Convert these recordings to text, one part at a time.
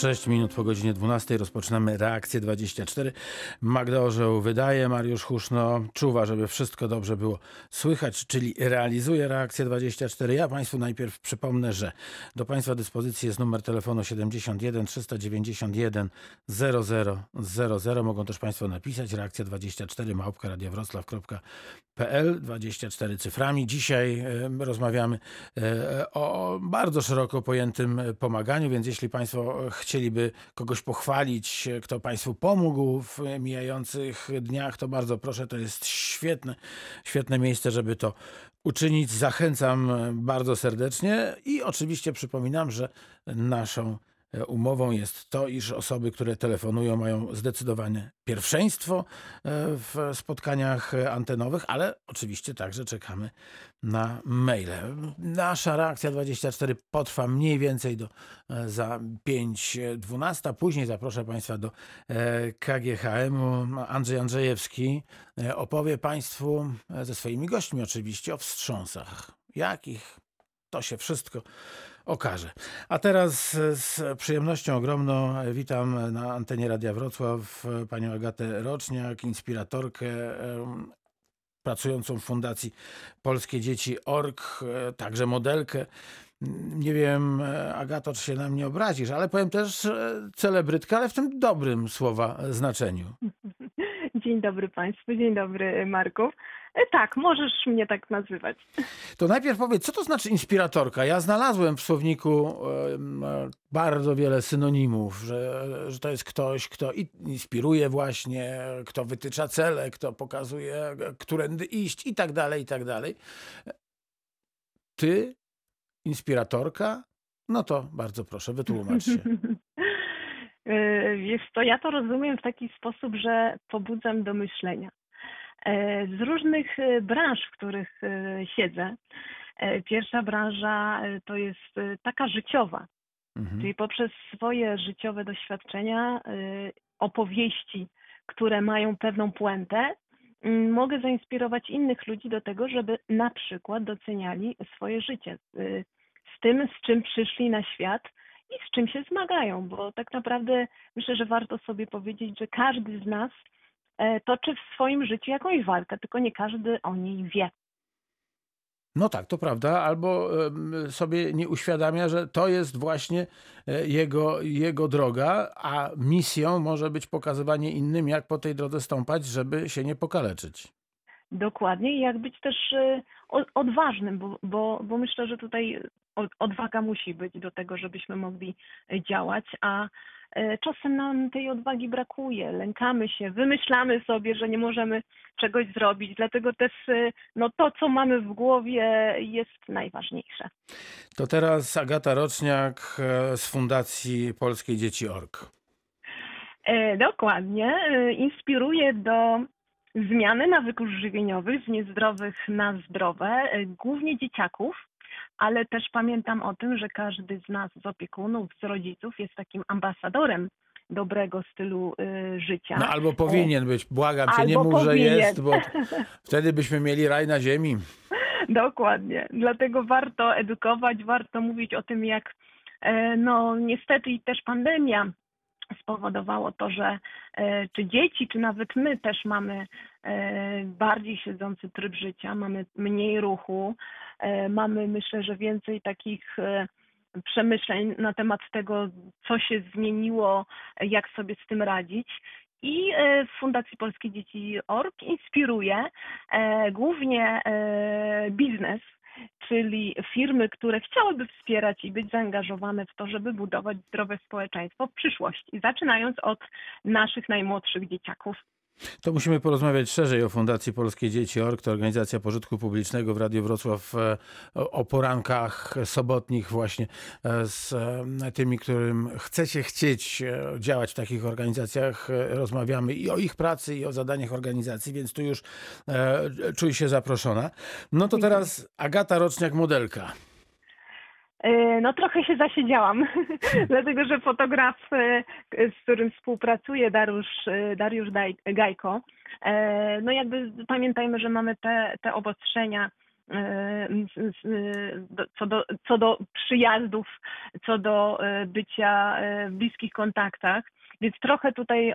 6 minut po godzinie 12 rozpoczynamy reakcję 24. Magda Orzeł wydaje, Mariusz Huszno czuwa, żeby wszystko dobrze było słychać, czyli realizuje reakcję 24. Ja Państwu najpierw przypomnę, że do Państwa dyspozycji jest numer telefonu 71 391 0000. Mogą też Państwo napisać reakcja 24 małpka radiowroclaw.pl 24 cyframi. Dzisiaj rozmawiamy e, o bardzo szeroko pojętym pomaganiu, więc jeśli Państwo chcieliby kogoś pochwalić, kto Państwu pomógł w mijających dniach, to bardzo proszę, to jest świetne, świetne miejsce, żeby to uczynić. Zachęcam bardzo serdecznie i oczywiście przypominam, że naszą umową jest to, iż osoby, które telefonują, mają zdecydowane pierwszeństwo e, w spotkaniach antenowych, ale oczywiście także czekamy na maile. Nasza reakcja 24 potrwa mniej więcej do e, za 5.12. Później zaproszę Państwa do e, KGHM-u. Andrzej Andrzejewski opowie Państwu ze swoimi gośćmi oczywiście o wstrząsach. Jakich? To się wszystko okaże. A teraz z przyjemnością ogromną witam na antenie Radia Wrocław panią Agatę Roczniak, inspiratorkę pracującą w Fundacji Polskie Dzieci Org, także modelkę. Nie wiem, Agato, czy się na mnie obrazisz, ale powiem też celebrytka, ale w tym dobrym słowa znaczeniu. Dzień dobry Państwu, dzień dobry Marku. E, tak, możesz mnie tak nazywać. To najpierw powiedz, co to znaczy inspiratorka? Ja znalazłem w słowniku bardzo wiele synonimów, że, że to jest ktoś, kto inspiruje właśnie, kto wytycza cele, kto pokazuje, którędy iść i tak dalej, i tak dalej. Ty, inspiratorka? No to bardzo proszę, wytłumacz się. E, wiesz to ja to rozumiem w taki sposób, że pobudzam do myślenia. E, z różnych e, branż, w których siedzę. Pierwsza branża to jest taka życiowa, mhm. czyli poprzez swoje życiowe doświadczenia, opowieści, które mają pewną puentę, mogę zainspirować innych ludzi do tego, żeby na przykład doceniali swoje życie z tym, z czym przyszli na świat i z czym się zmagają, bo tak naprawdę myślę, że warto sobie powiedzieć, że każdy z nas e, toczy w swoim życiu jakąś walkę, tylko nie każdy o niej wie. No tak, to prawda, albo sobie nie uświadamia, że to jest właśnie e, jego, jego droga, a misją może być pokazywanie innym, jak po tej drodze stąpać, żeby się nie pokaleczyć. Dokładnie, i jak być też e, odważnym, bo, bo, bo myślę, że tutaj odwaga musi być do tego, żebyśmy mogli e, działać, a e, czasem nam tej odwagi brakuje, lękamy się, wymyślamy sobie, że nie możemy czegoś zrobić, dlatego też e, no, to, co mamy w głowie jest najważniejsze. To teraz Agata Roczniak z Fundacji Polskiej Dzieci Org. Dokładnie. Inspiruje do zmiany nawyków żywieniowych z niezdrowych na zdrowe, głównie dzieciaków ale też pamiętam o tym, że każdy z nas, z opiekunów, z rodziców jest takim ambasadorem dobrego stylu y, życia. No albo powinien być, błagam cię, nie mów, że jest, bo wtedy byśmy mieli raj na ziemi. Dokładnie, dlatego warto edukować, warto mówić o tym, jak e, no niestety i też pandemia spowodowało to, że e, czy dzieci, czy nawet my też mamy e, bardziej siedzący tryb życia, mamy mniej ruchu, e, mamy myślę, że więcej takich przemyśleń na temat tego, co się zmieniło, jak sobie z tym radzić. I w Fundacji Polskie Dzieci Org inspiruje głównie biznes czyli firmy, które chciałyby wspierać i być zaangażowane w to, żeby budować zdrowe społeczeństwo w przyszłości, zaczynając od naszych najmłodszych dzieciaków. To musimy porozmawiać szerzej o Fundacji Polskie Dzieci Org. To organizacja pożytku publicznego w Radiu Wrocław e, o porankach sobotnich właśnie e, z e, tymi, którym chcecie chcieć działać w takich organizacjach. Rozmawiamy i o ich pracy, i o zadaniach organizacji, więc tu już czuj się zaproszona. No to teraz Agata Roczniak, modelka. E, no trochę się zasiedziałam, dlatego że fotograf, e, z którym współpracuję, Dariusz, e, Dariusz Gajko, no jakby pamiętajmy, że mamy te, te obostrzenia e, co do, co do przyjazdów, co do e, bycia e, w bliskich kontaktach. Więc trochę tutaj, e,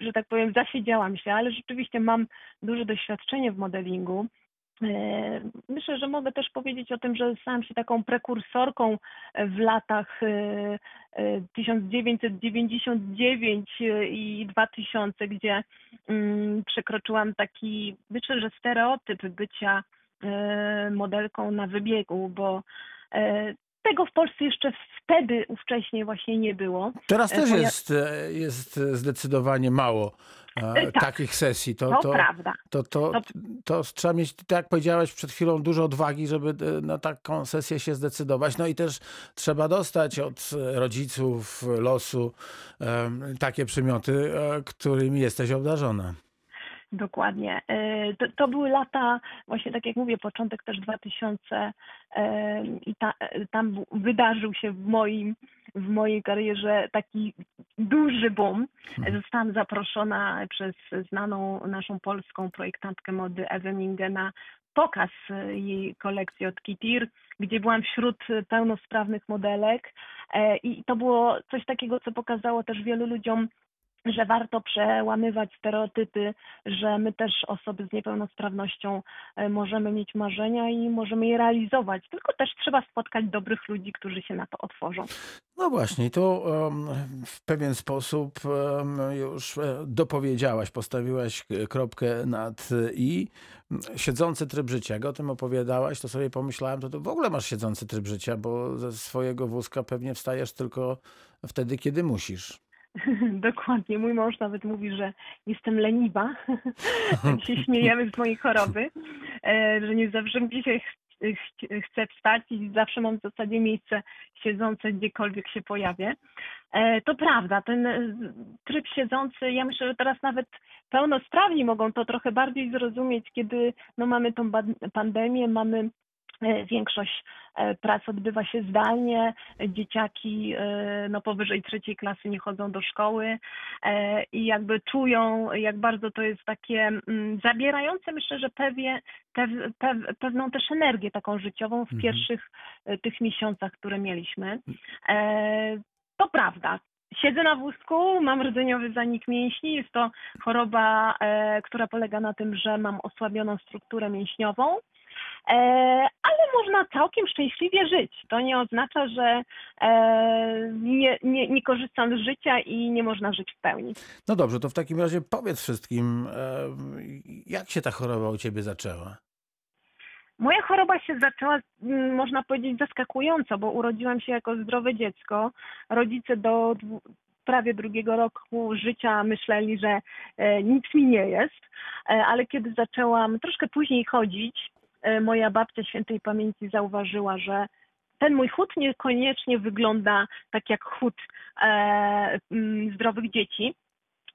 że tak powiem, zasiedziałam się, ale rzeczywiście mam duże doświadczenie w modelingu. E, Myślę, że mogę też powiedzieć o tym, że stałam się taką prekursorką w latach e, e, 1999 i 2000, gdzie mm, przekroczyłam taki, myślę, że stereotyp bycia e, modelką na wybiegu, bo e, tego w Polsce jeszcze wtedy, ówcześnie właśnie nie było. Teraz E, też jest, e, jest zdecydowanie mało e, E, tak. takich sesji. To, To, to, prawda. to, to, To- to trzeba mieć, tak jak powiedziałaś przed chwilą, dużo odwagi, żeby e, na taką sesję się zdecydować. No i też trzeba dostać od rodziców losu takie przymioty, e, którymi jesteś obdarzona. Dokładnie. To, to były lata, właśnie tak jak mówię, początek też 2000 e, i ta, tam wydarzył się w moim, w mojej karierze taki duży boom. Mhm. Zostałam zaproszona przez znaną naszą polską projektantkę mody Ewę na pokaz jej kolekcji od Kitir, gdzie byłam wśród pełnosprawnych modelek E, i to było coś takiego, co pokazało też wielu ludziom, że warto przełamywać stereotypy, że my też osoby z niepełnosprawnością e, możemy mieć marzenia i możemy je realizować. Tylko też trzeba spotkać dobrych ludzi, którzy się na to otworzą. No właśnie, tu w pewien sposób już e, dopowiedziałaś, postawiłaś kropkę nad i. Siedzący tryb życia, jak o tym opowiadałaś, to sobie pomyślałem, to w ogóle masz siedzący tryb życia, bo ze swojego wózka pewnie wstajesz tylko wtedy, kiedy musisz. Dokładnie. Mój mąż nawet mówi, że jestem leniwa. tak się śmiejemy z mojej choroby, e, że nie zawsze chcę wstać i zawsze mam w zasadzie miejsce siedzące gdziekolwiek się pojawię. E, To prawda, ten e, tryb siedzący, ja myślę, że teraz nawet pełnosprawni mogą to trochę bardziej zrozumieć, kiedy no, mamy tą pandemię, mamy większość e, prac odbywa się zdalnie, dzieciaki e, no, powyżej trzeciej klasy nie chodzą do szkoły e, i jakby czują, jak bardzo to jest takie mm, zabierające, myślę, że pewnie, pew, pew, pewną też energię taką życiową w Mhm. pierwszych e, tych miesiącach, które mieliśmy. E, To prawda. Siedzę na wózku, mam rdzeniowy zanik mięśni. Jest to choroba, e, która polega na tym, że mam osłabioną strukturę mięśniową. E, ale można całkiem szczęśliwie żyć. To nie oznacza, że e, nie, nie, nie korzystam z życia i nie można żyć w pełni. No dobrze, to w takim razie powiedz wszystkim, em, jak się ta choroba u ciebie zaczęła? Moja choroba się zaczęła, mm, można powiedzieć, zaskakująco, bo urodziłam się jako zdrowe dziecko. Rodzice do prawie drugiego roku życia myśleli, że e, nic mi nie jest, e, ale kiedy zaczęłam troszkę później chodzić, e, moja babcia świętej pamięci zauważyła, że ten mój chód niekoniecznie wygląda tak jak chód e, zdrowych dzieci.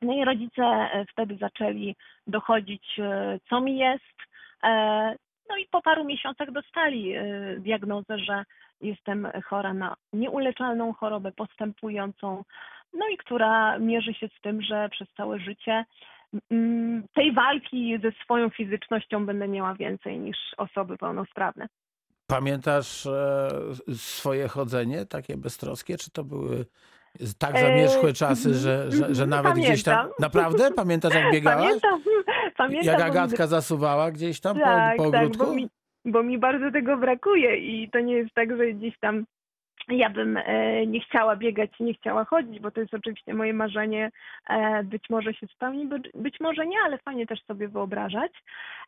No i rodzice e, wtedy zaczęli dochodzić, e, co mi jest. E, No i po paru miesiącach dostali e, diagnozę, że jestem chora na nieuleczalną chorobę postępującą, no i która mierzy się z tym, że przez całe życie tej walki ze swoją fizycznością będę miała więcej niż osoby pełnosprawne. Pamiętasz e, swoje chodzenie, takie beztroskie, czy to były tak E, zamierzchłe czasy, że, że, że nawet gdzieś tam... pamiętam. Naprawdę? Pamiętasz, jak biegałaś? Pamiętam, pamiętam. Jak mi- Agatka zasuwała gdzieś tam tak, po, po tak, ogródku? bo mi, bo mi bardzo tego brakuje i to nie jest tak, że gdzieś tam ja bym e, nie chciała biegać, nie chciała chodzić, bo to jest oczywiście moje marzenie, e, być może się spełni, być, może nie, ale fajnie też sobie wyobrażać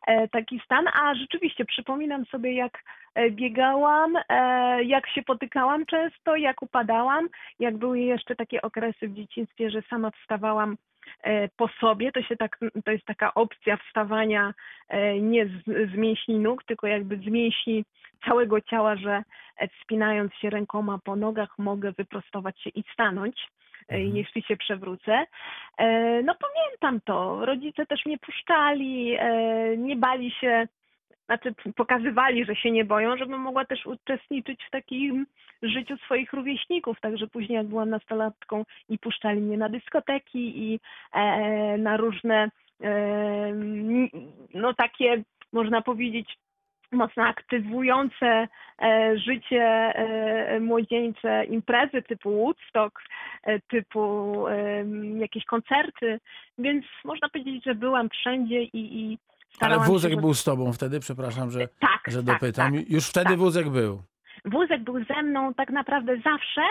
e, taki stan, a rzeczywiście przypominam sobie jak biegałam, e, jak się potykałam często, jak upadałam, jak były jeszcze takie okresy w dzieciństwie, że sama wstawałam e, po sobie, to się tak, to jest taka opcja wstawania e, nie z, z mięśni nóg, tylko jakby z mięśni całego ciała, że e, wspinając się rękoma po nogach mogę wyprostować się i stanąć, e, Mhm. jeśli się przewrócę. E, No pamiętam to. Rodzice też mnie puszczali, e, nie bali się, znaczy pokazywali, że się nie boją, żebym mogła też uczestniczyć w takim życiu swoich rówieśników. Także później jak byłam nastolatką i puszczali mnie na dyskoteki i e, na różne e, no takie można powiedzieć mocno aktywujące e, życie e, młodzieńcze imprezy typu Woodstock, e, typu em, jakieś koncerty, więc można powiedzieć, że byłam wszędzie i, i Ale wózek się... był z tobą wtedy, przepraszam, że, Tak, że tak, dopytam. tak. Już wtedy tak. wózek był. Wózek był ze mną tak naprawdę zawsze,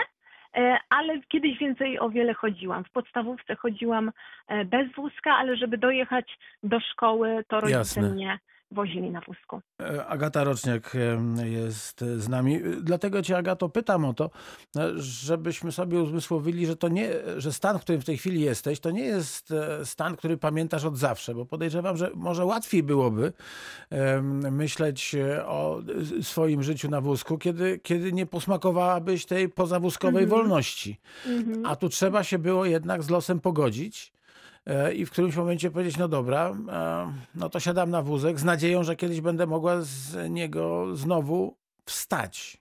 e, ale kiedyś więcej o wiele chodziłam. W podstawówce chodziłam e, bez wózka, ale żeby dojechać do szkoły, to rodzice Jasne. mnie wozili na wózku. E, Agata Roczniak jest z nami. Dlatego cię, Agato, pytam o to, e, żebyśmy sobie uzmysłowili, że to nie, że stan, w którym w tej chwili jesteś, to nie jest e, stan, który pamiętasz od zawsze, bo podejrzewam, że może łatwiej byłoby myśleć o swoim życiu na wózku, kiedy, kiedy nie posmakowałabyś tej pozawózkowej Mhm. wolności. Mhm. A tu trzeba się było jednak z losem pogodzić i w którymś momencie powiedzieć, no dobra, e, no to siadam na wózek z nadzieją, że kiedyś będę mogła z niego znowu wstać.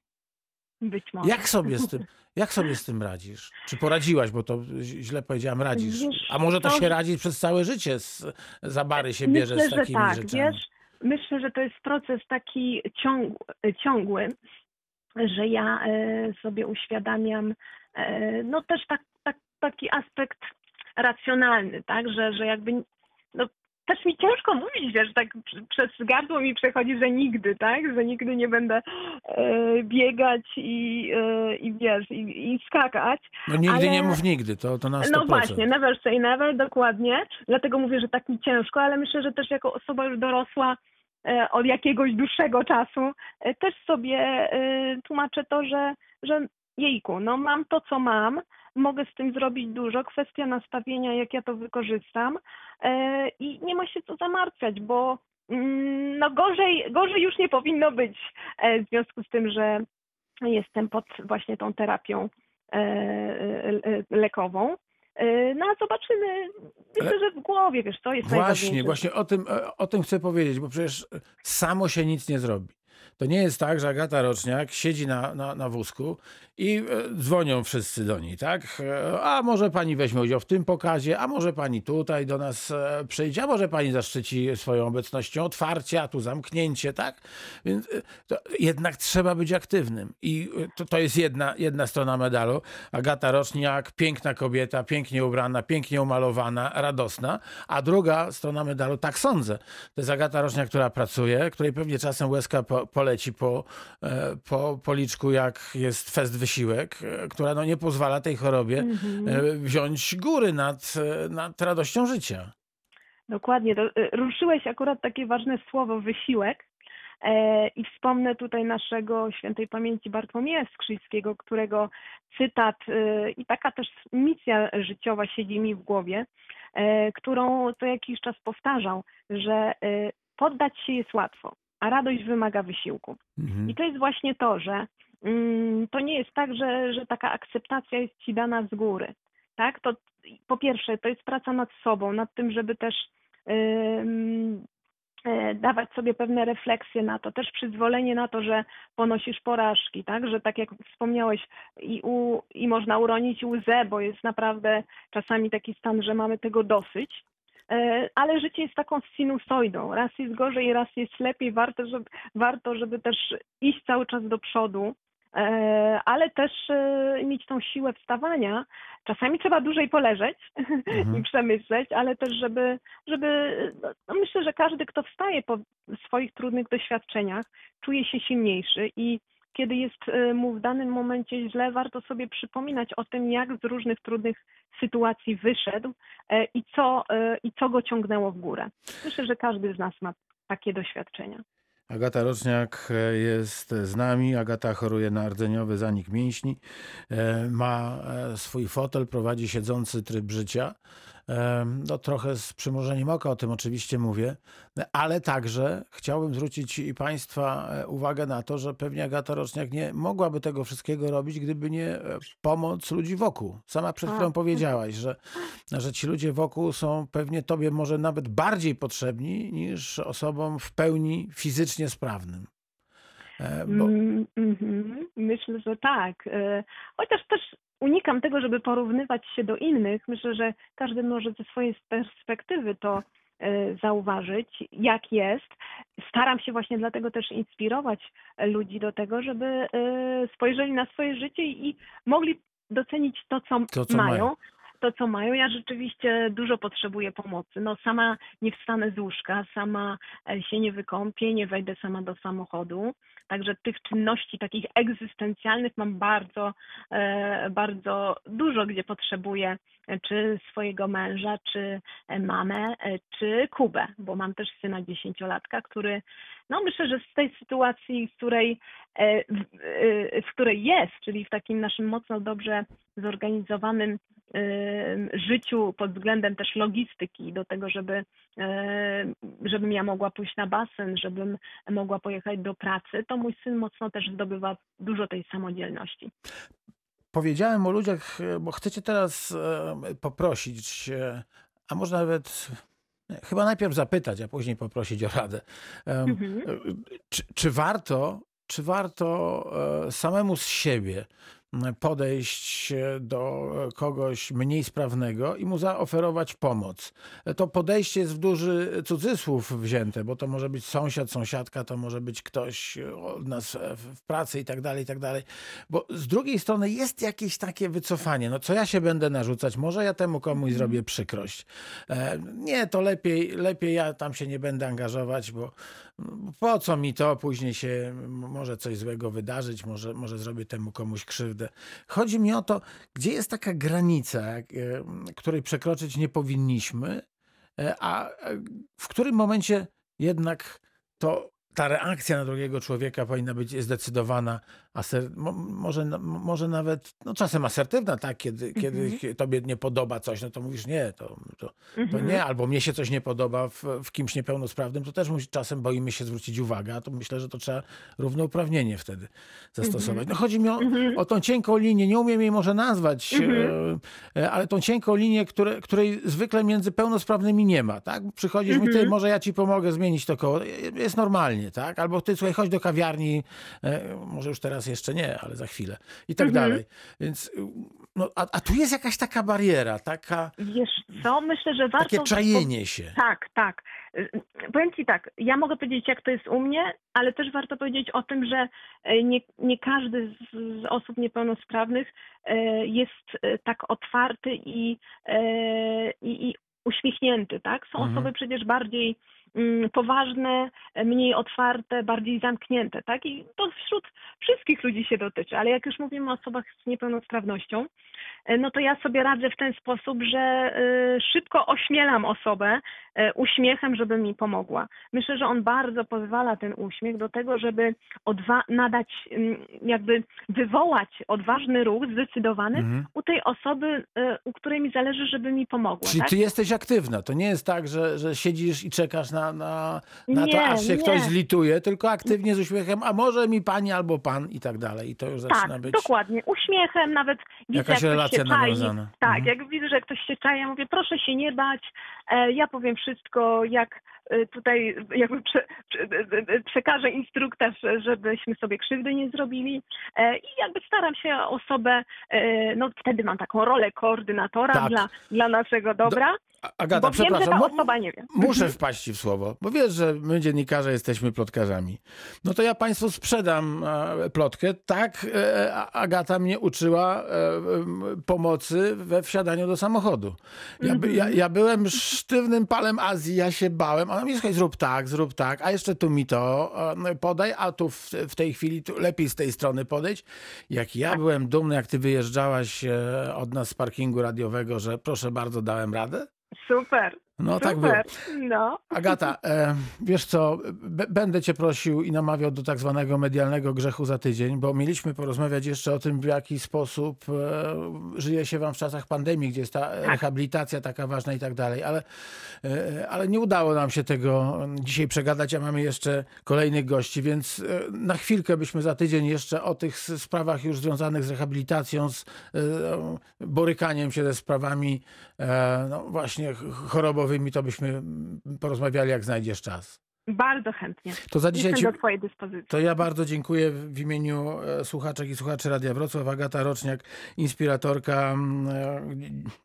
Być może. Jak sobie z tym, jak sobie z tym radzisz? Czy poradziłaś, bo to źle powiedziałam, radzisz. Wiesz, A może to to- się radzi przez całe życie, z, za bary się bierze Myślę, z że takimi tak, rzeczami. wiesz, myślę, że to jest proces taki ciąg, ciągły, że ja e, sobie uświadamiam, e, no też tak, tak, taki aspekt racjonalny, tak, że, że jakby, no też mi ciężko mówić, wiesz, tak pr- przez gardło mi przechodzi, że nigdy, tak, że nigdy nie będę e, biegać i, e, i wiesz, i, i skakać, No nigdy nie ale- mów nigdy, to, to na 100%. no właśnie, never say never, dokładnie. Dlatego mówię, że tak mi ciężko, ale myślę, że też jako osoba już dorosła e, od jakiegoś dłuższego czasu e, też sobie e, tłumaczę to, że, że jejku, no mam to, co mam, mogę z tym zrobić dużo, kwestia nastawienia, jak ja to wykorzystam e, i nie ma się co zamartwiać, bo mm, no gorzej, gorzej już nie powinno być e, w związku z tym, że jestem pod właśnie tą terapią e, lekową. No a zobaczymy, myślę, że w głowie, wiesz, to jest Właśnie, właśnie o tym, o tym chcę powiedzieć, bo przecież samo się nic nie zrobi. To nie jest tak, że Agata Roczniak siedzi na, na, na wózku i e, dzwonią wszyscy do niej, tak? E, A może pani weźmie udział w tym pokazie, a może pani tutaj do nas e, przyjdzie, a może pani zaszczyci swoją obecnością otwarcie, a tu zamknięcie, tak? Więc jednak trzeba być aktywnym. I to, to jest jedna, jedna strona medalu. Agata Roczniak, piękna kobieta, pięknie ubrana, pięknie umalowana, radosna, a druga strona medalu, tak sądzę, to jest Agata Roczniak, która pracuje, której pewnie czasem łezka po, poleci po, po policzku, jak jest fest wysiłek, e, która no nie pozwala tej chorobie Mhm. e, wziąć góry nad, e, nad radością życia. Dokładnie. Ruszyłeś akurat takie ważne słowo wysiłek. I wspomnę tutaj naszego świętej pamięci Bartłomieja Skrzyńskiego, którego cytat i taka też misja życiowa siedzi mi w głowie, którą co jakiś czas powtarzał, że poddać się jest łatwo, a radość wymaga wysiłku. Mhm. I to jest właśnie to, że to nie jest tak, że, że taka akceptacja jest ci dana z góry. Tak? To po pierwsze, to jest praca nad sobą, nad tym, żeby też e, dawać sobie pewne refleksje na to, też przyzwolenie na to, że ponosisz porażki, tak? Że tak jak wspomniałeś, i, u, i można uronić łzę, bo jest naprawdę czasami taki stan, że mamy tego dosyć. E, Ale życie jest taką sinusoidą. Raz jest gorzej, raz jest lepiej. Warto, żeby, warto, żeby też iść cały czas do przodu, ale też e, mieć tą siłę wstawania. Czasami trzeba dłużej poleżeć Mhm. i przemyśleć, ale też, żeby, żeby no, myślę, że każdy, kto wstaje po swoich trudnych doświadczeniach, czuje się silniejszy i kiedy jest e, mu w danym momencie źle, warto sobie przypominać o tym, jak z różnych trudnych sytuacji wyszedł e, i co, e, i co go ciągnęło w górę. Myślę, że każdy z nas ma takie doświadczenia. Agata Roczniak e, jest z nami. Agata choruje na rdzeniowy zanik mięśni. E, Ma e, swój fotel, prowadzi siedzący tryb życia. No trochę z przymrużeniem oka o tym oczywiście mówię, ale także chciałbym zwrócić i Państwa e, uwagę na to, że pewnie Agata Roczniak nie mogłaby tego wszystkiego robić, gdyby nie e, pomoc ludzi wokół. Sama przed chwilą powiedziałaś, że, że ci ludzie wokół są pewnie Tobie może nawet bardziej potrzebni niż osobom w pełni fizycznie sprawnym. E, Bo, Mm, mhm. Myślę, że tak. E, Chociaż też unikam tego, żeby porównywać się do innych. Myślę, że każdy może ze swojej perspektywy to zauważyć, jak jest. Staram się właśnie dlatego też inspirować ludzi do tego, żeby e, spojrzeli na swoje życie i mogli docenić to, co, To, co mają. mają. To, co mają. Ja rzeczywiście dużo potrzebuję pomocy. No, sama nie wstanę z łóżka, sama e, się nie wykąpię, nie wejdę sama do samochodu. Także tych czynności takich egzystencjalnych mam bardzo, e, bardzo dużo, gdzie potrzebuję e, czy swojego męża, czy mamę, czy Kubę, bo mam też syna dziesięciolatka, który, no myślę, że z tej sytuacji, w której, w, w której jest, czyli w takim naszym mocno dobrze zorganizowanym życiu pod względem też logistyki, do tego, żeby, żebym ja mogła pójść na basen, żebym mogła pojechać do pracy, to mój syn mocno też zdobywa dużo tej samodzielności. Powiedziałem o ludziach, e, bo chcecie teraz e, poprosić, e, a może nawet chyba najpierw zapytać, a później poprosić o radę. Mhm. Czy, czy warto, czy warto samemu z siebie podejść do kogoś mniej sprawnego i mu zaoferować pomoc? To podejście jest w duży cudzysłów wzięte, bo to może być sąsiad, sąsiadka, to może być ktoś od nas w pracy i tak dalej, i tak dalej. Bo z drugiej strony jest jakieś takie wycofanie. No co ja się będę narzucać? Może ja temu komuś Mhm. zrobię przykrość. E, Nie, to lepiej, lepiej ja tam się nie będę angażować, bo po co mi to? Później się może coś złego wydarzyć, może, może zrobię temu komuś krzywdę. Chodzi mi o to, gdzie jest taka granica, e, której przekroczyć nie powinniśmy, e, a e, w którym momencie jednak to ta reakcja na drugiego człowieka powinna być zdecydowana, aser, mo, może, może nawet no czasem asertywna, tak? Kiedy, kiedy Mhm. tobie nie podoba coś, no to mówisz nie, to, to, to Mhm. nie, albo mnie się coś nie podoba w, w kimś niepełnosprawnym, to też musi, czasem boimy się zwrócić uwagę, a to myślę, że to trzeba równouprawnienie wtedy zastosować. No chodzi mi o, Mhm. o tą cienką linię, nie umiem jej może nazwać, Mhm. e, e, ale tą cienką linię, które, której zwykle między pełnosprawnymi nie ma, tak? Przychodzisz mi, ty, Mhm. może ja ci pomogę zmienić to koło, jest normalnie, tak? Albo ty, słuchaj, chodź do kawiarni, e, może już teraz jeszcze nie, ale za chwilę i tak Mhm. dalej. Więc, y, no, a, a tu jest jakaś taka bariera, taka, Wiesz co, myślę, że warto... takie czajenie się. Tak, tak. Y, Powiem Ci tak, ja mogę powiedzieć, jak to jest u mnie, ale też warto powiedzieć o tym, że nie, nie każdy z, z osób niepełnosprawnych jest tak otwarty i, i, i uśmiechnięty, tak? Są Mhm. osoby przecież bardziej poważne, e, mniej otwarte, bardziej zamknięte, tak? I to wśród wszystkich ludzi się dotyczy, ale jak już mówimy o osobach z niepełnosprawnością, e, no to ja sobie radzę w ten sposób, że e, szybko ośmielam osobę e, uśmiechem, żeby mi pomogła. Myślę, że on bardzo pozwala ten uśmiech do tego, żeby odwa- nadać, mm, jakby wywołać odważny ruch, zdecydowany Mhm. u tej osoby, u której mi zależy, żeby mi pomogła. Czyli tak? ty jesteś aktywna. To nie jest tak, że, że siedzisz i czekasz na, na, na to, Nie, aż się nie. ktoś zlituje, tylko aktywnie z uśmiechem, a może mi pani albo pan i tak dalej. I to już zaczyna Tak, być. dokładnie. Uśmiechem nawet widzę, Jakaś jak relacja ktoś się czai. nawiązana. Tak, Mhm. jak widzę, że ktoś się czai, ja mówię, proszę się nie bać, e, ja powiem wszystko, jak e, tutaj jakby prze, e, przekażę instruktaż, żebyśmy sobie krzywdy nie zrobili i jakby staram się osobę, no wtedy mam taką rolę koordynatora Tak. dla, dla naszego dobra, Agata, bo wiem, że przepraszam. ta osoba nie wie. Muszę wpaść ci w słowo, bo wiesz, że my dziennikarze jesteśmy plotkarzami. No to ja państwu sprzedam e, plotkę. Tak e, Agata mnie uczyła e, pomocy we wsiadaniu do samochodu. Ja, by, ja, ja byłem sztywnym palem Azji, ja się bałem. Ona mi słuchaj, zrób tak, zrób tak, a jeszcze tu mi to podaj, a tu w, w tej chwili lepiej z tej strony podejść. Jak ja byłem dumny, jak ty wyjeżdżałaś od nas z parkingu radiowego, że proszę bardzo, dałem radę. Super, No tak było. super. No. Agata, e, wiesz co, będę cię prosił i namawiał do tak zwanego medialnego grzechu za tydzień, bo mieliśmy porozmawiać jeszcze o tym, w jaki sposób e, żyje się wam w czasach pandemii, gdzie jest ta rehabilitacja taka ważna i tak dalej, ale, e, ale nie udało nam się tego dzisiaj przegadać, a mamy jeszcze kolejnych gości, więc na chwilkę byśmy za tydzień jeszcze o tych sprawach już związanych z rehabilitacją, z borykaniem się ze sprawami no właśnie ch- chorobowymi, to byśmy porozmawiali, jak znajdziesz czas. Bardzo chętnie. To za dzisiaj Jestem ci, do Twojej dyspozycji. to ja bardzo dziękuję w imieniu e, słuchaczek i słuchaczy Radia Wrocław. Agata Roczniak, inspiratorka, mm,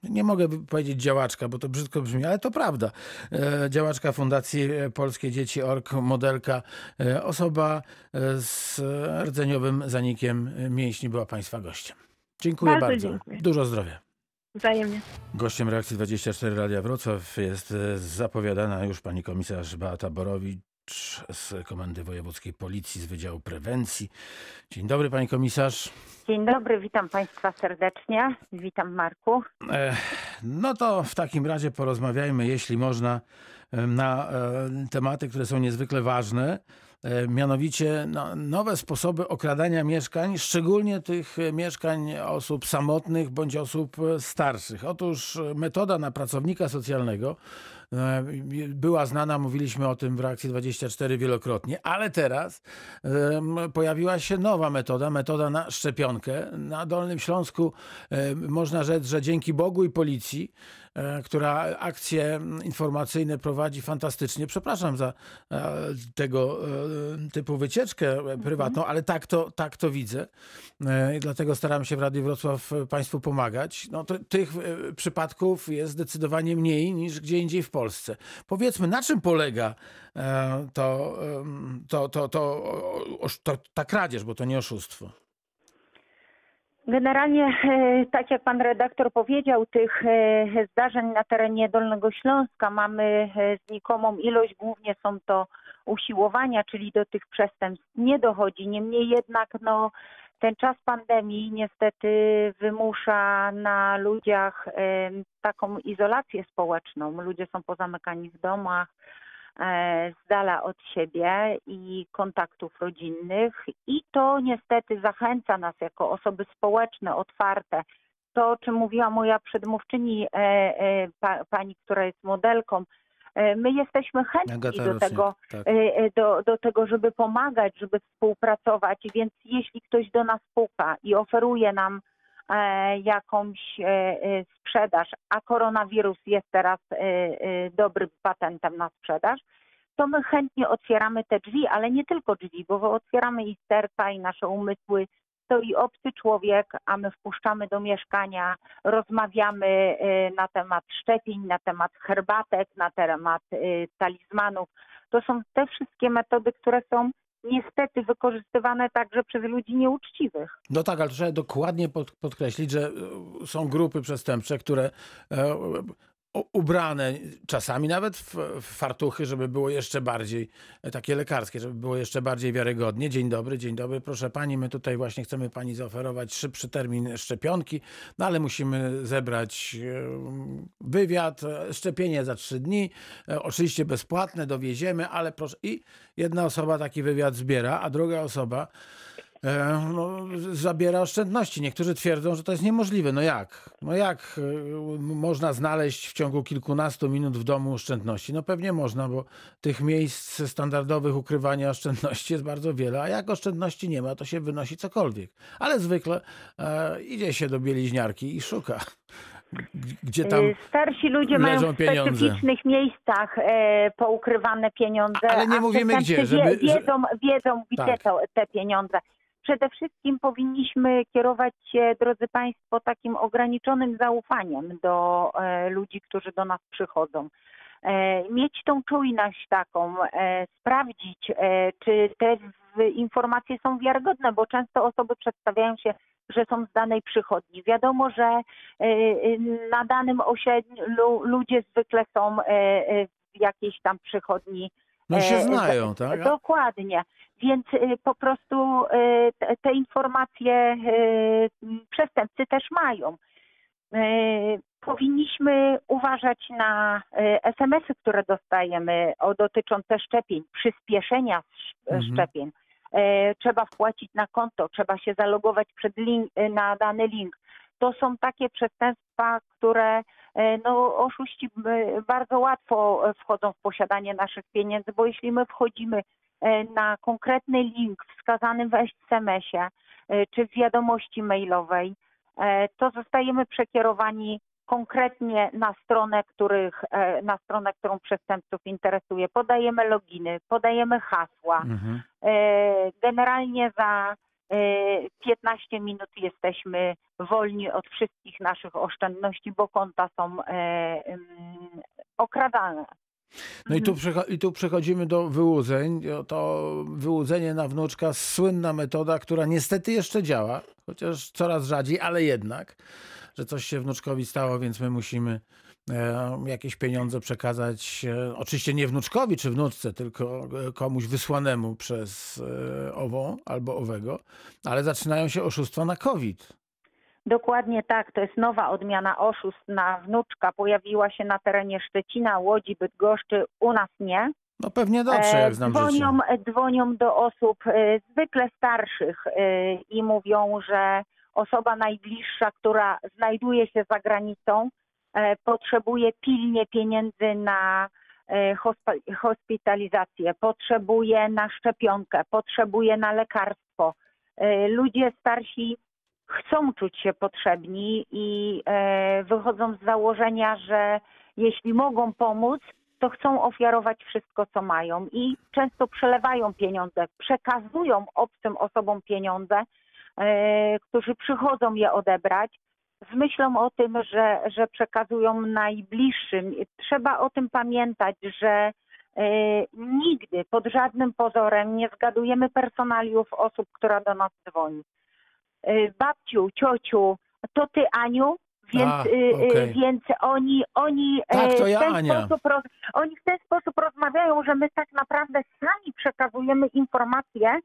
e, nie mogę powiedzieć działaczka, bo to brzydko brzmi, ale to prawda. E, Działaczka Fundacji Polskie Dzieci Org, modelka, osoba z rdzeniowym zanikiem mięśni była Państwa gościem. Dziękuję Bardzo bardzo. dziękuję. Dużo zdrowia. Wzajemnie. Gościem reakcji 24 Radia Wrocław jest e, zapowiadana już pani komisarz Beata Borowicz z Komendy Wojewódzkiej Policji z Wydziału Prewencji. Dzień dobry pani komisarz. Dzień dobry, witam Państwa serdecznie. Witam Marku. E, No to w takim razie porozmawiajmy, jeśli można, na e, tematy, które są niezwykle ważne. E, Mianowicie no, nowe sposoby okradania mieszkań, szczególnie tych e, mieszkań osób samotnych bądź osób e, starszych. Otóż metoda na pracownika socjalnego była znana, mówiliśmy o tym w reakcji 24 wielokrotnie, ale teraz pojawiła się nowa metoda, metoda na szczepionkę. Na Dolnym Śląsku można rzec, że dzięki Bogu i policji, która akcje informacyjne prowadzi fantastycznie. Przepraszam za e, tego e, typu wycieczkę e, prywatną, ale tak to, tak to widzę. E, I dlatego staram się w Radiu Wrocław e, Państwu pomagać. No, to, tych e, przypadków jest zdecydowanie mniej niż gdzie indziej w Polsce. Powiedzmy, na czym polega e, to, to, to, to, o- o- to, ta kradzież, bo to nie oszustwo. Generalnie, e, tak jak Pan redaktor powiedział, tych e, zdarzeń na terenie Dolnego Śląska mamy e, znikomą ilość. Głównie są to usiłowania, czyli do tych przestępstw nie dochodzi. Niemniej jednak no, ten czas pandemii niestety wymusza na ludziach taką izolację społeczną. Ludzie są pozamykani w domach, z dala od siebie i kontaktów rodzinnych i to niestety zachęca nas jako osoby społeczne, otwarte. To, o czym mówiła moja przedmówczyni, e, e, pa, pani, która jest modelką, e, my jesteśmy chętni Agata do tego, tak. e, e, do, do tego, żeby pomagać, żeby współpracować, więc jeśli ktoś do nas puka i oferuje nam e, jakąś e, e, sprzedaż, a koronawirus jest teraz e, e, dobrym patentem na sprzedaż, to my chętnie otwieramy te drzwi, ale nie tylko drzwi, bo otwieramy i serca, i nasze umysły. To i obcy człowiek, a my wpuszczamy do mieszkania, rozmawiamy e, na temat szczepień, na temat herbatek, na temat e, talizmanów. To są te wszystkie metody, które są niestety wykorzystywane także przez ludzi nieuczciwych. No tak, ale trzeba dokładnie pod, podkreślić, że e, są grupy przestępcze, które e, ubrane czasami nawet w, w fartuchy, żeby było jeszcze bardziej e, takie lekarskie, żeby było jeszcze bardziej wiarygodnie. Dzień dobry, dzień dobry. Proszę pani, my tutaj właśnie chcemy pani zaoferować szybszy termin szczepionki, no ale musimy zebrać e, wywiad, e, szczepienie za trzy dni, oczywiście bezpłatne, dowieziemy, ale proszę. I jedna osoba taki wywiad zbiera, a druga osoba no, zabiera oszczędności. Niektórzy twierdzą, że to jest niemożliwe. No jak? No jak e, można znaleźć w ciągu kilkunastu minut w domu oszczędności? No pewnie można, bo tych miejsc standardowych ukrywania oszczędności jest bardzo wiele, a jak oszczędności nie ma, to się wynosi cokolwiek. Ale zwykle e, idzie się do bieliźniarki i szuka, gdzie tam... Y, Starsi ludzie mają w specyficznych miejscach e, poukrywane pieniądze. Ale nie mówimy gdzie, żeby- wie, wiedzą, wiedzą gdzie Tak. to, te pieniądze. Przede wszystkim powinniśmy kierować się, drodzy Państwo, takim ograniczonym zaufaniem do e, ludzi, którzy do nas przychodzą. E, mieć tą czujność taką, e, sprawdzić, czy te informacje są wiarygodne, bo często osoby przedstawiają się, że są z danej przychodni. Wiadomo, że na danym osiedlu ludzie zwykle są w jakiejś tam przychodni. No się e, znają, tak? Dokładnie. Więc e, po prostu e, te, informacje m, przestępcy też mają. Powinniśmy uważać na SMS-y, które dostajemy o dotyczące szczepień, przyspieszenia sz- Mhm. szczepień. E, Trzeba wpłacić na konto, trzeba się zalogować przed link, na dany link. To są takie przestępstwa, które no, oszuści e, bardzo łatwo e, wchodzą w posiadanie naszych pieniędzy, bo jeśli my wchodzimy e, na konkretny link wskazany w SMS-ie e, czy w wiadomości mailowej, e, to zostajemy przekierowani konkretnie na stronę, których, e, na stronę, którą przestępców interesuje. Podajemy loginy, podajemy hasła. Mhm. E, Generalnie za e, 15 minut jesteśmy wolni od wszystkich naszych oszczędności, bo konta są e, okradane. No i tu, Mhm. i tu przechodzimy do wyłudzeń. To wyłudzenie na wnuczka, słynna metoda, która niestety jeszcze działa, chociaż coraz rzadziej, ale jednak, że coś się wnuczkowi stało, więc my musimy e, jakieś pieniądze przekazać, e, oczywiście nie wnuczkowi czy wnuczce, tylko e, komuś wysłanemu przez e, ową albo owego, ale zaczynają się oszustwa na COVID. Dokładnie tak, to jest nowa odmiana oszustw na wnuczka. Pojawiła się na terenie Szczecina, Łodzi, Bydgoszczy, u nas nie. No pewnie dobrze, jak znam życie. dzwonią, e, dzwonią do osób e, zwykle starszych e, i mówią, że osoba najbliższa, która znajduje się za granicą, e, potrzebuje pilnie pieniędzy na e, hospitalizację, potrzebuje na szczepionkę, potrzebuje na lekarstwo. E, Ludzie starsi chcą czuć się potrzebni i e, wychodzą z założenia, że jeśli mogą pomóc, to chcą ofiarować wszystko, co mają i często przelewają pieniądze, przekazują obcym osobom pieniądze, e, którzy przychodzą je odebrać, z myślą o tym, że, że przekazują najbliższym. Trzeba o tym pamiętać, że e, nigdy pod żadnym pozorem nie zgadujemy personaliów osób, która do nas dzwoni. E, babciu, ciociu, to ty Aniu, więc, A, y, y, okej. więc oni, oni, Tak, e, to ja, w ten Ania. sposób roz, oni w ten sposób rozmawiają, że my tak naprawdę sami przekazujemy informacje,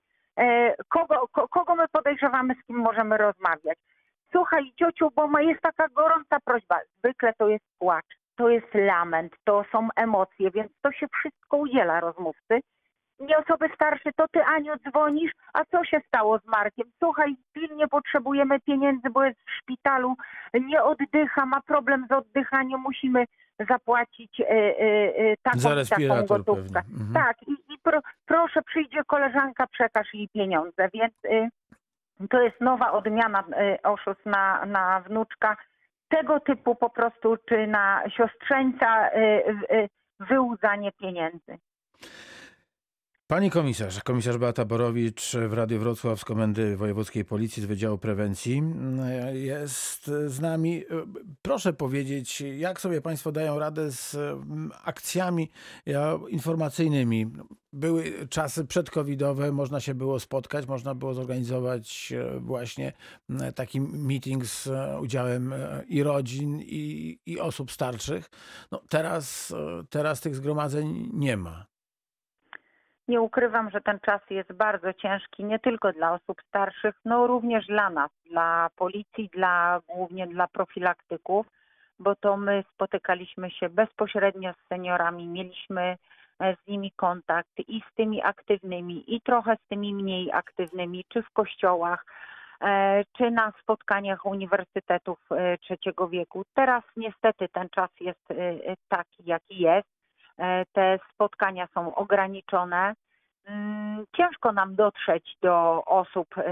kogo, ko, kogo my podejrzewamy, z kim możemy rozmawiać. Słuchaj, ciociu, bo ma jest taka gorąca prośba. Zwykle to jest płacz, to jest lament, to są emocje, więc to się wszystko udziela rozmówcy. Nie osoby starsze, to ty Aniu dzwonisz, a co się stało z Markiem? Słuchaj, pilnie potrzebujemy pieniędzy, bo jest w szpitalu, nie oddycha, ma problem z oddychaniem, musimy zapłacić e, e, e, taką, Za taką gotówkę. Mhm. Tak, i, i pro, proszę, przyjdzie koleżanka, przekaż jej pieniądze, więc y, to jest nowa odmiana y, oszustw na, na wnuczka. Tego typu po prostu, czy na siostrzeńca y, y, wyłudzanie pieniędzy. Pani komisarz, komisarz Beata Borowicz w Radiu Wrocław z Komendy Wojewódzkiej Policji z Wydziału Prewencji jest z nami. Proszę powiedzieć, jak sobie Państwo dają radę z mm, akcjami ja, informacyjnymi? Były czasy przedcovidowe, można się było spotkać, można było zorganizować e, właśnie m, taki meeting z e, udziałem e, i rodzin, i, i osób starszych. No teraz, teraz tych zgromadzeń nie ma. Nie ukrywam, że ten czas jest bardzo ciężki nie tylko dla osób starszych, no również dla nas, dla policji, dla głównie dla profilaktyków, bo to my spotykaliśmy się bezpośrednio z seniorami, mieliśmy e, z nimi kontakt i z tymi aktywnymi, i trochę z tymi mniej aktywnymi, czy w kościołach, e, czy na spotkaniach uniwersytetów e, trzeciego wieku. Teraz niestety ten czas jest taki, jaki jest. E, Te spotkania są ograniczone. Mm, Ciężko nam dotrzeć do osób e,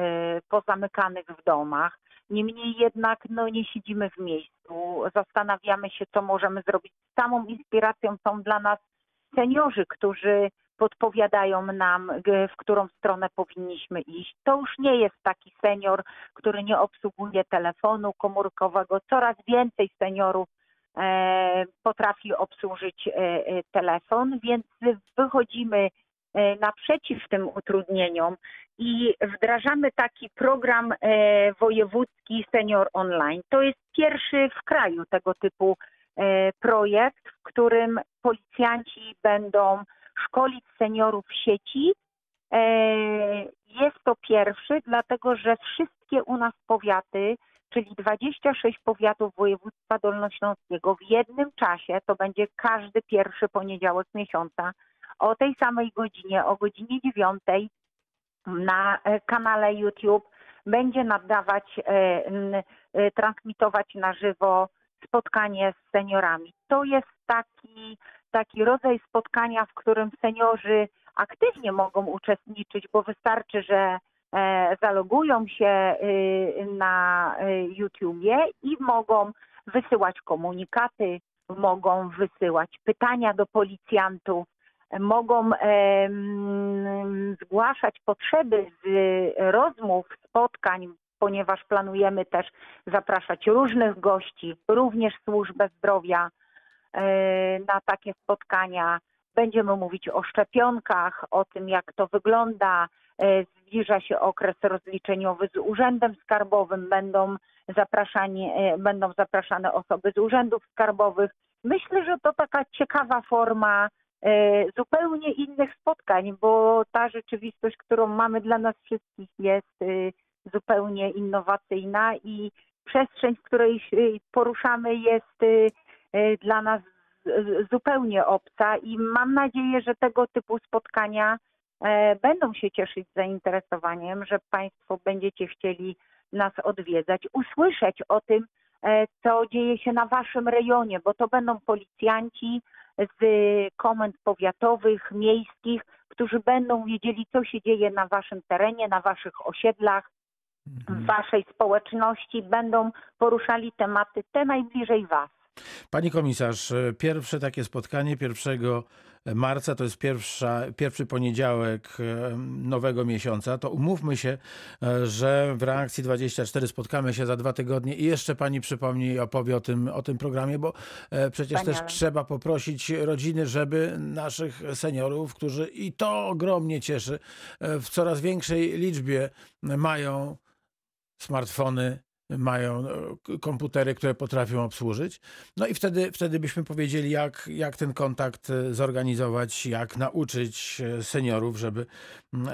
pozamykanych w domach. Niemniej jednak no, nie siedzimy w miejscu. Zastanawiamy się, co możemy zrobić. Samą inspiracją są dla nas seniorzy, którzy podpowiadają nam, w którą stronę powinniśmy iść. To już nie jest taki senior, który nie obsługuje telefonu komórkowego. Coraz więcej seniorów potrafi obsłużyć e, e, telefon, więc wychodzimy e, naprzeciw tym utrudnieniom i wdrażamy taki program e, wojewódzki Senior Online. To jest pierwszy w kraju tego typu e, projekt, w którym policjanci będą szkolić seniorów w sieci. E, Jest to pierwszy, dlatego że wszystkie u nas powiaty czyli 26 powiatów województwa dolnośląskiego w jednym czasie, to będzie każdy pierwszy poniedziałek miesiąca, o tej samej godzinie, o godzinie 9 na e, kanale YouTube będzie nadawać, e, e, transmitować na żywo spotkanie z seniorami. To jest taki, taki rodzaj spotkania, w którym seniorzy aktywnie mogą uczestniczyć, bo wystarczy, że zalogują się y, na y, YouTubie i mogą wysyłać komunikaty, mogą wysyłać pytania do policjantów, mogą zgłaszać potrzeby z rozmów, spotkań, ponieważ planujemy też zapraszać różnych gości, również służbę zdrowia e, na takie spotkania. Będziemy mówić o szczepionkach, o tym, jak to wygląda. E, Zbliża się okres rozliczeniowy z Urzędem Skarbowym. Będą, zapraszani, e, będą zapraszane osoby z urzędów skarbowych. Myślę, że to taka ciekawa forma e, zupełnie innych spotkań, bo ta rzeczywistość, którą mamy dla nas wszystkich jest e, zupełnie innowacyjna i przestrzeń, w której poruszamy jest e, e, dla nas zupełnie obca i mam nadzieję, że tego typu spotkania będą się cieszyć zainteresowaniem, że Państwo będziecie chcieli nas odwiedzać, usłyszeć o tym, e, co dzieje się na Waszym rejonie, bo to będą policjanci z komend powiatowych, miejskich, którzy będą wiedzieli, co się dzieje na Waszym terenie, na Waszych osiedlach, w Waszej społeczności, będą poruszali tematy te najbliżej Was. Pani komisarz, e, pierwsze takie spotkanie 1 marca to jest pierwsza, pierwszy poniedziałek e, nowego miesiąca. To umówmy się, e, że w reakcji 24 spotkamy się za dwa tygodnie i jeszcze pani przypomni i opowie o tym, o tym programie, bo przecież też Wspaniale. trzeba poprosić rodziny, żeby naszych seniorów, którzy i to ogromnie cieszy, w coraz większej liczbie mają smartfony, mają e, komputery, które potrafią obsłużyć. No i wtedy, wtedy byśmy powiedzieli, jak, jak ten kontakt e, zorganizować, jak nauczyć e, seniorów, żeby,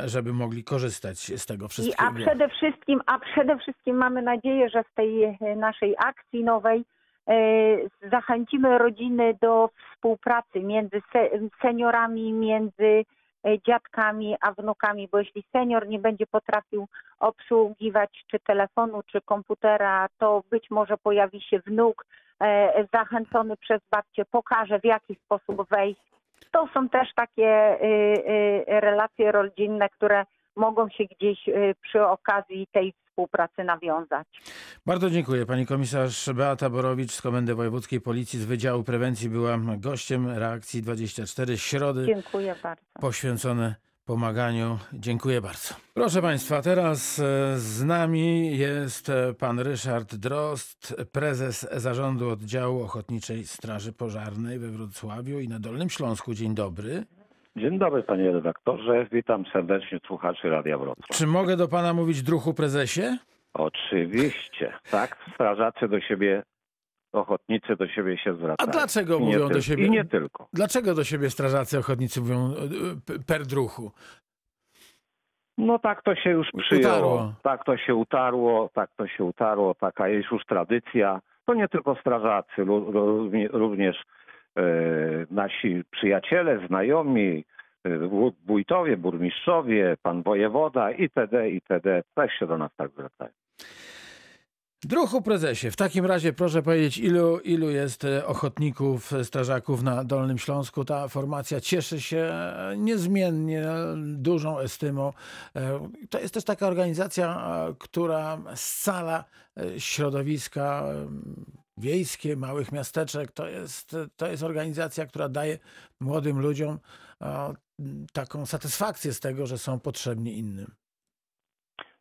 żeby mogli korzystać z tego I, wszystkiego. a przede wszystkim, a przede wszystkim mamy nadzieję, że w tej naszej akcji nowej zachęcimy rodziny do współpracy między se, seniorami, między dziadkami a wnukami, bo jeśli senior nie będzie potrafił obsługiwać czy telefonu, czy komputera, to być może pojawi się wnuk e, zachęcony przez babcię, pokaże w jaki sposób wejść. To są też takie y, relacje rodzinne, które mogą się gdzieś przy okazji tej współpracy nawiązać. Bardzo dziękuję. Pani komisarz Beata Borowicz z Komendy Wojewódzkiej Policji z Wydziału Prewencji była gościem reakcji 24 środy. Dziękuję bardzo. poświęcone pomaganiu. Dziękuję bardzo. Proszę Państwa, teraz e, z nami jest e, pan Ryszard Drost, prezes zarządu oddziału Ochotniczej Straży Pożarnej we Wrocławiu i na Dolnym Śląsku. Dzień dobry. Dzień dobry panie redaktorze, witam serdecznie słuchaczy Radia Wrocław. Czy mogę do pana mówić druhu prezesie? Oczywiście, tak, strażacy do siebie, ochotnicy do siebie się zwracają. A dlaczego I nie mówią do siebie- I nie tylko. Dlaczego do siebie strażacy ochotnicy mówią e, p- per druhu? No tak to się już przyjęło. Utarło. Tak to się utarło, tak to się utarło, taka jest już tradycja. To nie tylko strażacy, lu- równie- również nasi przyjaciele, znajomi, e, wó- wójtowie, burmistrzowie, pan wojewoda itd., itd. też się do nas tak zwracają. Druhu prezesie, w takim razie proszę powiedzieć, ilu, ilu jest e, ochotników, e, strażaków na Dolnym Śląsku? Ta formacja cieszy się e, niezmiennie dużą estymą. E, To jest też taka organizacja, e, która scala e, środowiska e, wiejskie, małych miasteczek. To jest, to jest organizacja, która daje młodym ludziom taką satysfakcję z tego, że są potrzebni innym.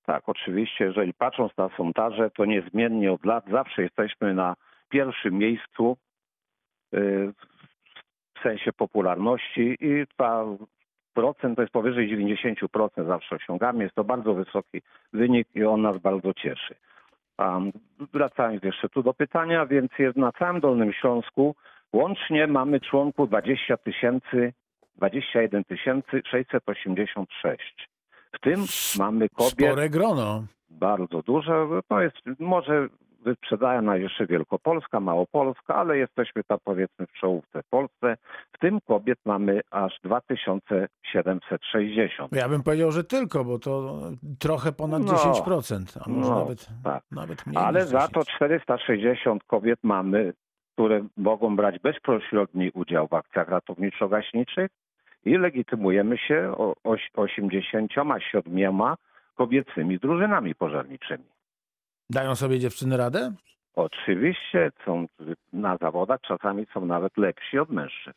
Tak, oczywiście, jeżeli patrząc na sondaże, to niezmiennie od lat zawsze jesteśmy na pierwszym miejscu y, w sensie popularności i ta procent to jest powyżej 90% zawsze osiągamy. Jest to bardzo wysoki wynik i on nas bardzo cieszy. Um, wracając jeszcze tu do pytania, więc jest na całym Dolnym Śląsku łącznie mamy członków 20 tysięcy, 21 686. W tym mamy kobiet Spore grono. bardzo duże. To jest może wyprzedają nas jeszcze Wielkopolska, Małopolska, ale jesteśmy tam powiedzmy w czołówce w Polsce. W tym kobiet mamy aż 2760. Ja bym powiedział, że tylko, bo to trochę ponad No. 10%, a może No, nawet, tak. nawet mniej. Ale za to 10. 460 kobiet mamy, które mogą brać bezpośredni udział w akcjach ratowniczo-gaśniczych i legitymujemy się o oś- 87 kobiecymi drużynami pożarniczymi. Dają sobie dziewczyny radę? Oczywiście są na zawodach, czasami są nawet lepsi od mężczyzn.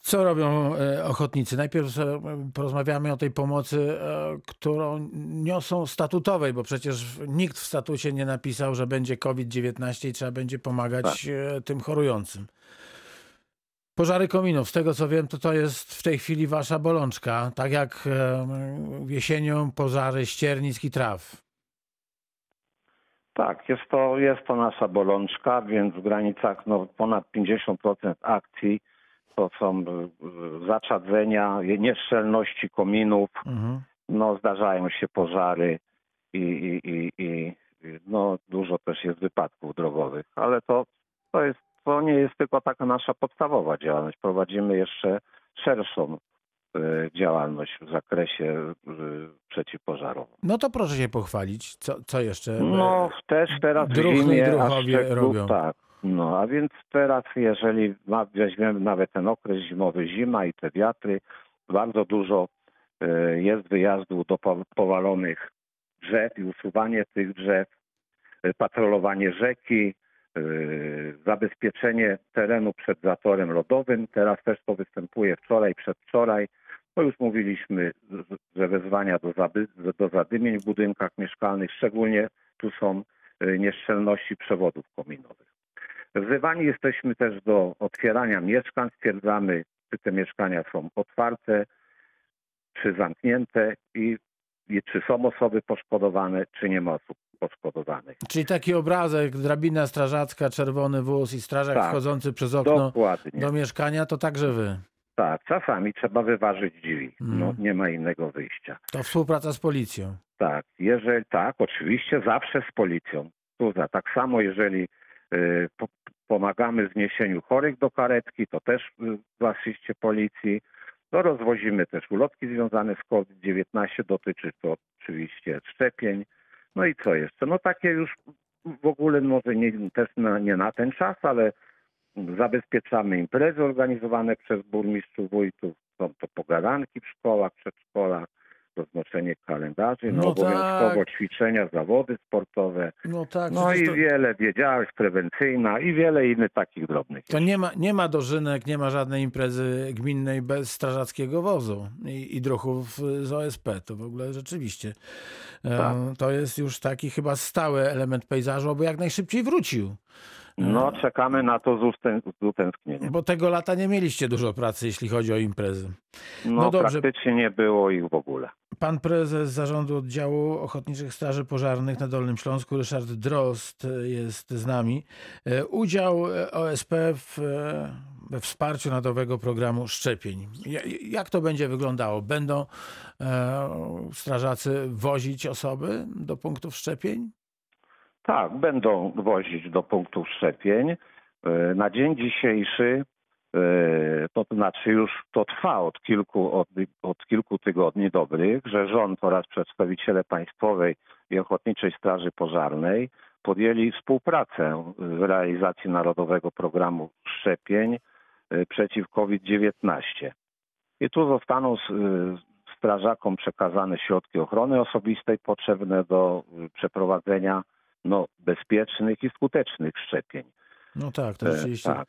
Co robią e, ochotnicy? Najpierw e, porozmawiamy o tej pomocy, e, którą niosą statutowej, bo przecież nikt w statucie nie napisał, że będzie COVID-19 i trzeba będzie pomagać e, tym chorującym. Pożary kominów, z tego co wiem, to to jest w tej chwili wasza bolączka, tak jak jesienią pożary ściernisk i traw. Tak, jest to, jest to nasza bolączka, więc w granicach no, ponad 50% akcji to są y, zaczadzenia, nieszczelności kominów, Mhm. no zdarzają się pożary i, i, i, i no, dużo też jest wypadków drogowych, ale to, to, jest, to nie jest tylko taka nasza podstawowa działalność. Prowadzimy jeszcze szerszą działalność w zakresie y, przeciwpożarowym. No to proszę się pochwalić, co, co jeszcze? No też teraz w Druchny i zimie, a druchowie szczegół- robią. Tak, no a więc teraz jeżeli weźmiemy nawet ten okres zimowy, zima i te wiatry, bardzo dużo y, jest wyjazdów do po- powalonych drzew i usuwanie tych drzew, patrolowanie rzeki, zabezpieczenie terenu przed zatorem lodowym. Teraz też to występuje wczoraj, przedwczoraj. No już mówiliśmy, że wezwania do, zady, do zadymień w budynkach mieszkalnych, szczególnie tu są y, nieszczelności przewodów kominowych. Wzywani jesteśmy też do otwierania mieszkań, stwierdzamy, czy te mieszkania są otwarte, czy zamknięte i, i czy są osoby poszkodowane, czy nie ma osób poszkodowanych. Czyli taki obrazek, drabina strażacka, czerwony wóz i strażak Tak. wchodzący przez okno Dokładnie. do mieszkania, to także wy. Tak, czasami trzeba wyważyć drzwi. Mhm. No, nie ma innego wyjścia. To współpraca z policją. Tak, jeżeli tak, oczywiście zawsze z policją. Tuza, tak samo jeżeli y, po, pomagamy w zniesieniu chorych do karetki, to też y, w asyście policji. No, rozwozimy też ulotki związane z COVID-19, dotyczy to oczywiście szczepień. No i co jeszcze? No takie już w ogóle może nie, też na, nie na ten czas, ale zabezpieczamy imprezy organizowane przez burmistrzów wójtów. Są to pogadanki w szkołach, przedszkolach, roznoszenie kalendarzy, no, No obowiązkowo tak. ćwiczenia, zawody sportowe, No tak, no i to, wiele, wiedziałeś, prewencyjna i wiele innych takich drobnych. to nie, ma, nie ma dożynek, nie ma żadnej imprezy gminnej bez strażackiego wozu i, i druchów z OSP. To w ogóle rzeczywiście. E, Tak. To jest już taki chyba stały element pejzażu, aby jak najszybciej wrócił. No czekamy na to z, ustę, z utęsknieniem. Bo tego lata nie mieliście dużo pracy, jeśli chodzi o imprezy. No, no dobrze. praktycznie nie było ich w ogóle. Pan prezes Zarządu Oddziału Ochotniczych Straży Pożarnych na Dolnym Śląsku, Ryszard Drost, jest z nami. E, Udział e, OSP w, e, we wsparciu narodowego programu szczepień. Ja- Jak to będzie wyglądało? Będą e, strażacy wozić osoby do punktów szczepień? Tak, będą wozić do punktów szczepień. E, Na dzień dzisiejszy, e, to znaczy już to trwa od kilku, od, od kilku tygodni dobrych, że rząd oraz przedstawiciele Państwowej i Ochotniczej Straży Pożarnej podjęli współpracę w realizacji Narodowego Programu Szczepień e, przeciw COVID-19. I tu zostaną strażakom przekazane środki ochrony osobistej potrzebne do przeprowadzenia no, bezpiecznych i skutecznych szczepień. No tak, to E, rzeczywiście. tak.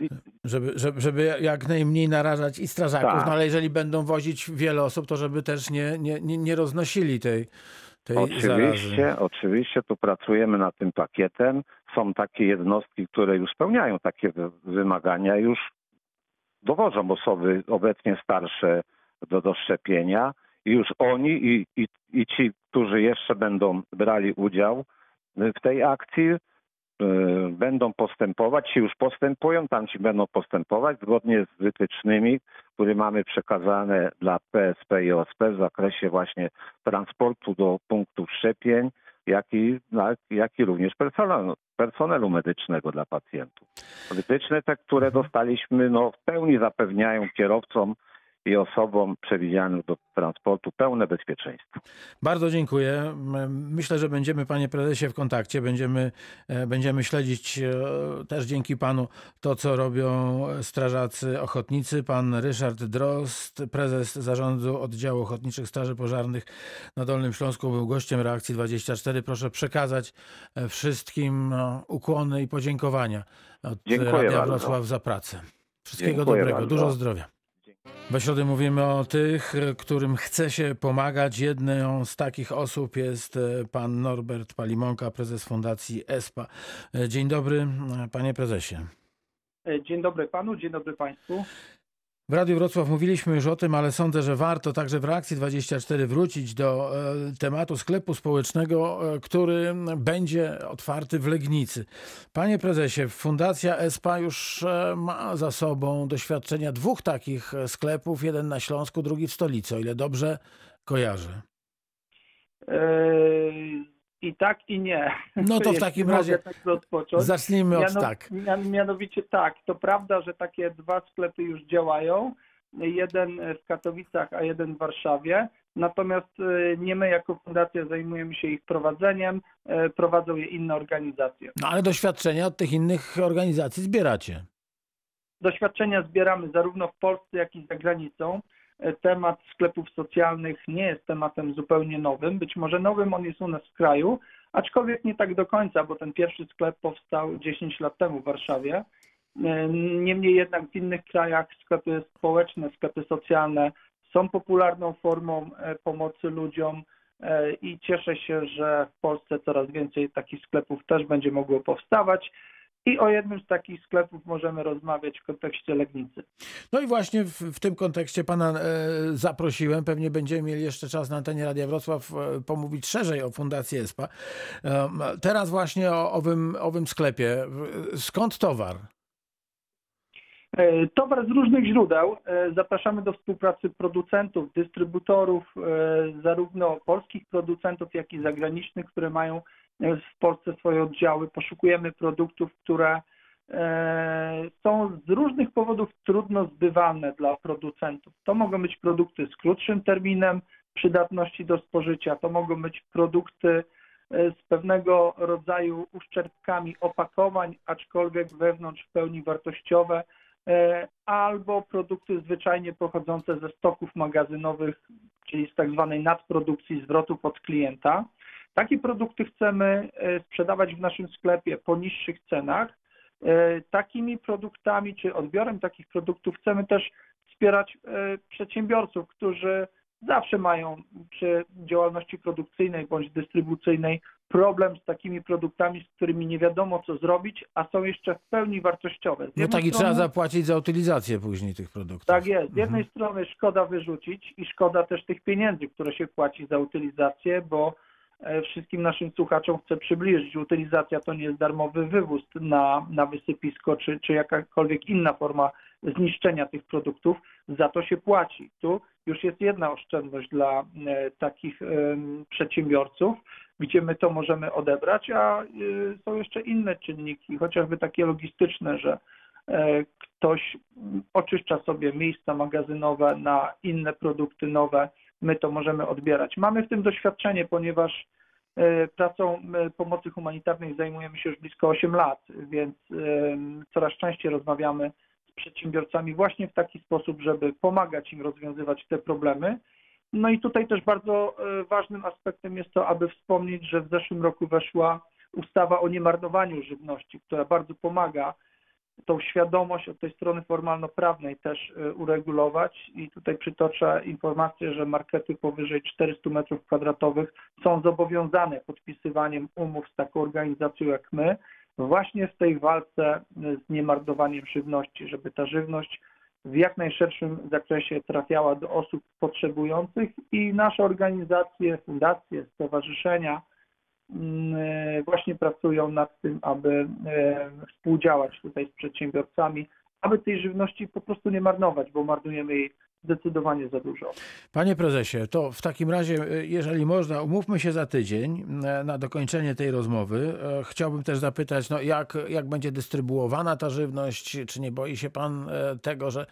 I- Żeby, żeby, żeby jak najmniej narażać i strażaków, Tak. no ale jeżeli będą wozić wiele osób, to żeby też nie, nie, nie, roznosili tej, tej zarazy. Oczywiście, oczywiście tu pracujemy nad tym pakietem. Są takie jednostki, które już spełniają takie wy- wymagania, już dowożą osoby obecnie starsze do, do szczepienia i już oni i, i, i ci, którzy jeszcze będą brali udział w tej akcji, y, będą postępować, ci już postępują, tam ci będą postępować zgodnie z wytycznymi, które mamy przekazane dla PSP i OSP w zakresie właśnie transportu do punktów szczepień, jak i, jak i również personelu, personelu medycznego dla pacjentów. Wytyczne te, które dostaliśmy, no, w pełni zapewniają kierowcom i osobom przewidzianym do transportu pełne bezpieczeństwo. Bardzo dziękuję. Myślę, że będziemy, panie prezesie, w kontakcie. Będziemy, e, będziemy śledzić e, też dzięki panu to, co robią strażacy ochotnicy. Pan Ryszard Drost, prezes zarządu oddziału ochotniczych straży pożarnych na Dolnym Śląsku, był gościem reakcji 24. Proszę przekazać e, wszystkim no, ukłony i podziękowania od Dziękuję Radia bardzo. Wrocław za pracę. Wszystkiego Dziękuję dobrego, bardzo. dużo zdrowia. We środę mówimy o tych, którym chce się pomagać. Jedną z takich osób jest e, pan Norbert Palimonka, prezes Fundacji ESPA. E, Dzień dobry, e, panie prezesie. Dzień dobry panu, dzień dobry państwu. W Radiu Wrocław mówiliśmy już o tym, ale sądzę, że warto także w reakcji 24 wrócić do e, tematu sklepu społecznego, e, który będzie otwarty w Legnicy. Panie prezesie, Fundacja ESPA już e, ma za sobą doświadczenia dwóch takich sklepów, jeden na Śląsku, drugi w stolicy, o ile dobrze kojarzę. E, I tak i nie. No to w takim razie tak zacznijmy od tak. mian- Mianowicie tak, to prawda, że takie dwa sklepy już działają. Jeden w Katowicach, a jeden w Warszawie. Natomiast e, nie my jako fundacja zajmujemy się ich prowadzeniem, e, prowadzą je inne organizacje. No ale doświadczenia od tych innych organizacji zbieracie. Doświadczenia zbieramy zarówno w Polsce, jak i za granicą. Temat sklepów socjalnych nie jest tematem zupełnie nowym. Być może nowym on jest u nas w kraju, aczkolwiek nie tak do końca, bo ten pierwszy sklep powstał 10 lat temu w Warszawie. Niemniej jednak w innych krajach sklepy społeczne, sklepy socjalne są popularną formą e, pomocy ludziom e, i cieszę się, że w Polsce coraz więcej takich sklepów też będzie mogło powstawać. I o jednym z takich sklepów możemy rozmawiać w kontekście Legnicy. No i właśnie w, w tym kontekście pana e, zaprosiłem. Pewnie będziemy mieli jeszcze czas na antenie Radia Wrocław e, pomówić szerzej o Fundacji ESPA. E, teraz właśnie o owym, owym sklepie. Skąd towar? E, Towar z różnych źródeł. E, Zapraszamy do współpracy producentów, dystrybutorów, e, zarówno polskich producentów, jak i zagranicznych, które mają w Polsce swoje oddziały. Poszukujemy produktów, które e, są z różnych powodów trudno zbywalne dla producentów. To mogą być produkty z krótszym terminem przydatności do spożycia, to mogą być produkty e, z pewnego rodzaju uszczerbkami opakowań, aczkolwiek wewnątrz w pełni wartościowe e, albo produkty zwyczajnie pochodzące ze stoków magazynowych, czyli z tak zwanej nadprodukcji zwrotów od klienta. Takie produkty chcemy e, sprzedawać w naszym sklepie po niższych cenach. E, Takimi produktami czy odbiorem takich produktów chcemy też wspierać e, przedsiębiorców, którzy zawsze mają przy działalności produkcyjnej bądź dystrybucyjnej problem z takimi produktami, z którymi nie wiadomo co zrobić, a są jeszcze w pełni wartościowe. Z No tak i strony- trzeba zapłacić za utylizację później tych produktów. tak jest. Z jednej Mhm. strony szkoda wyrzucić i szkoda też tych pieniędzy, które się płaci za utylizację, bo wszystkim naszym słuchaczom chcę przybliżyć, utylizacja to nie jest darmowy wywóz na, na wysypisko czy, czy jakakolwiek inna forma zniszczenia tych produktów, za to się płaci. Tu już jest jedna oszczędność dla e, takich przedsiębiorców, gdzie my to możemy odebrać, a e, są jeszcze inne czynniki, chociażby takie logistyczne, że e, ktoś oczyszcza sobie miejsca magazynowe na inne produkty nowe, my to możemy odbierać. Mamy w tym doświadczenie, ponieważ e, pracą e, pomocy humanitarnej zajmujemy się już blisko 8 lat, więc coraz częściej rozmawiamy z przedsiębiorcami właśnie w taki sposób, żeby pomagać im rozwiązywać te problemy. No i tutaj też bardzo e, ważnym aspektem jest to, aby wspomnieć, że w zeszłym roku weszła ustawa o niemarnowaniu żywności, która bardzo pomaga tą świadomość od tej strony formalno-prawnej też e, uregulować. I tutaj przytoczę informację, że markety powyżej 400 m2 są zobowiązane podpisywaniem umów z taką organizacją jak my właśnie w tej walce e, z niemarnowaniem żywności, żeby ta żywność w jak najszerszym zakresie trafiała do osób potrzebujących. I nasze organizacje, fundacje, stowarzyszenia właśnie pracują nad tym, aby e, współdziałać tutaj z przedsiębiorcami, aby tej żywności po prostu nie marnować, bo marnujemy jej zdecydowanie za dużo. Panie prezesie, to w takim razie, y, jeżeli można, umówmy się za tydzień e, na dokończenie tej rozmowy. E, Chciałbym też zapytać, no jak, jak będzie dystrybuowana ta żywność? Czy nie boi się pan e, tego, że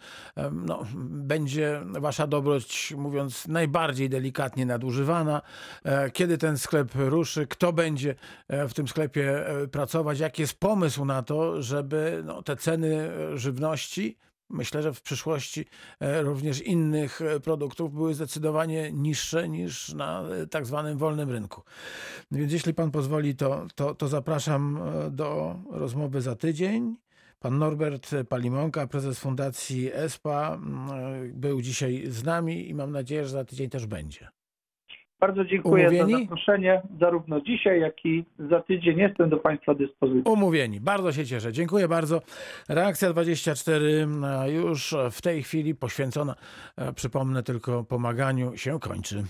no, będzie wasza dobroć, mówiąc najbardziej delikatnie, nadużywana? E, Kiedy ten sklep ruszy? Kto będzie e, w tym sklepie e, pracować? Jaki jest pomysł na to, żeby no, te ceny e, żywności Myślę, że w przyszłości e, również innych e, produktów były zdecydowanie niższe niż na e, tak zwanym wolnym rynku. Więc jeśli pan pozwoli, to, to, to zapraszam do rozmowy za tydzień. Pan Norbert Palimonka, prezes Fundacji ESPA, był dzisiaj z nami i mam nadzieję, że za tydzień też będzie. Bardzo dziękuję Umówieni? za zaproszenie, zarówno dzisiaj, jak i za tydzień. Jestem do Państwa dyspozycji. Umówieni. Bardzo się cieszę. Dziękuję bardzo. Reakcja 24 e, już w tej chwili poświęcona, e, przypomnę tylko, pomaganiu się kończy.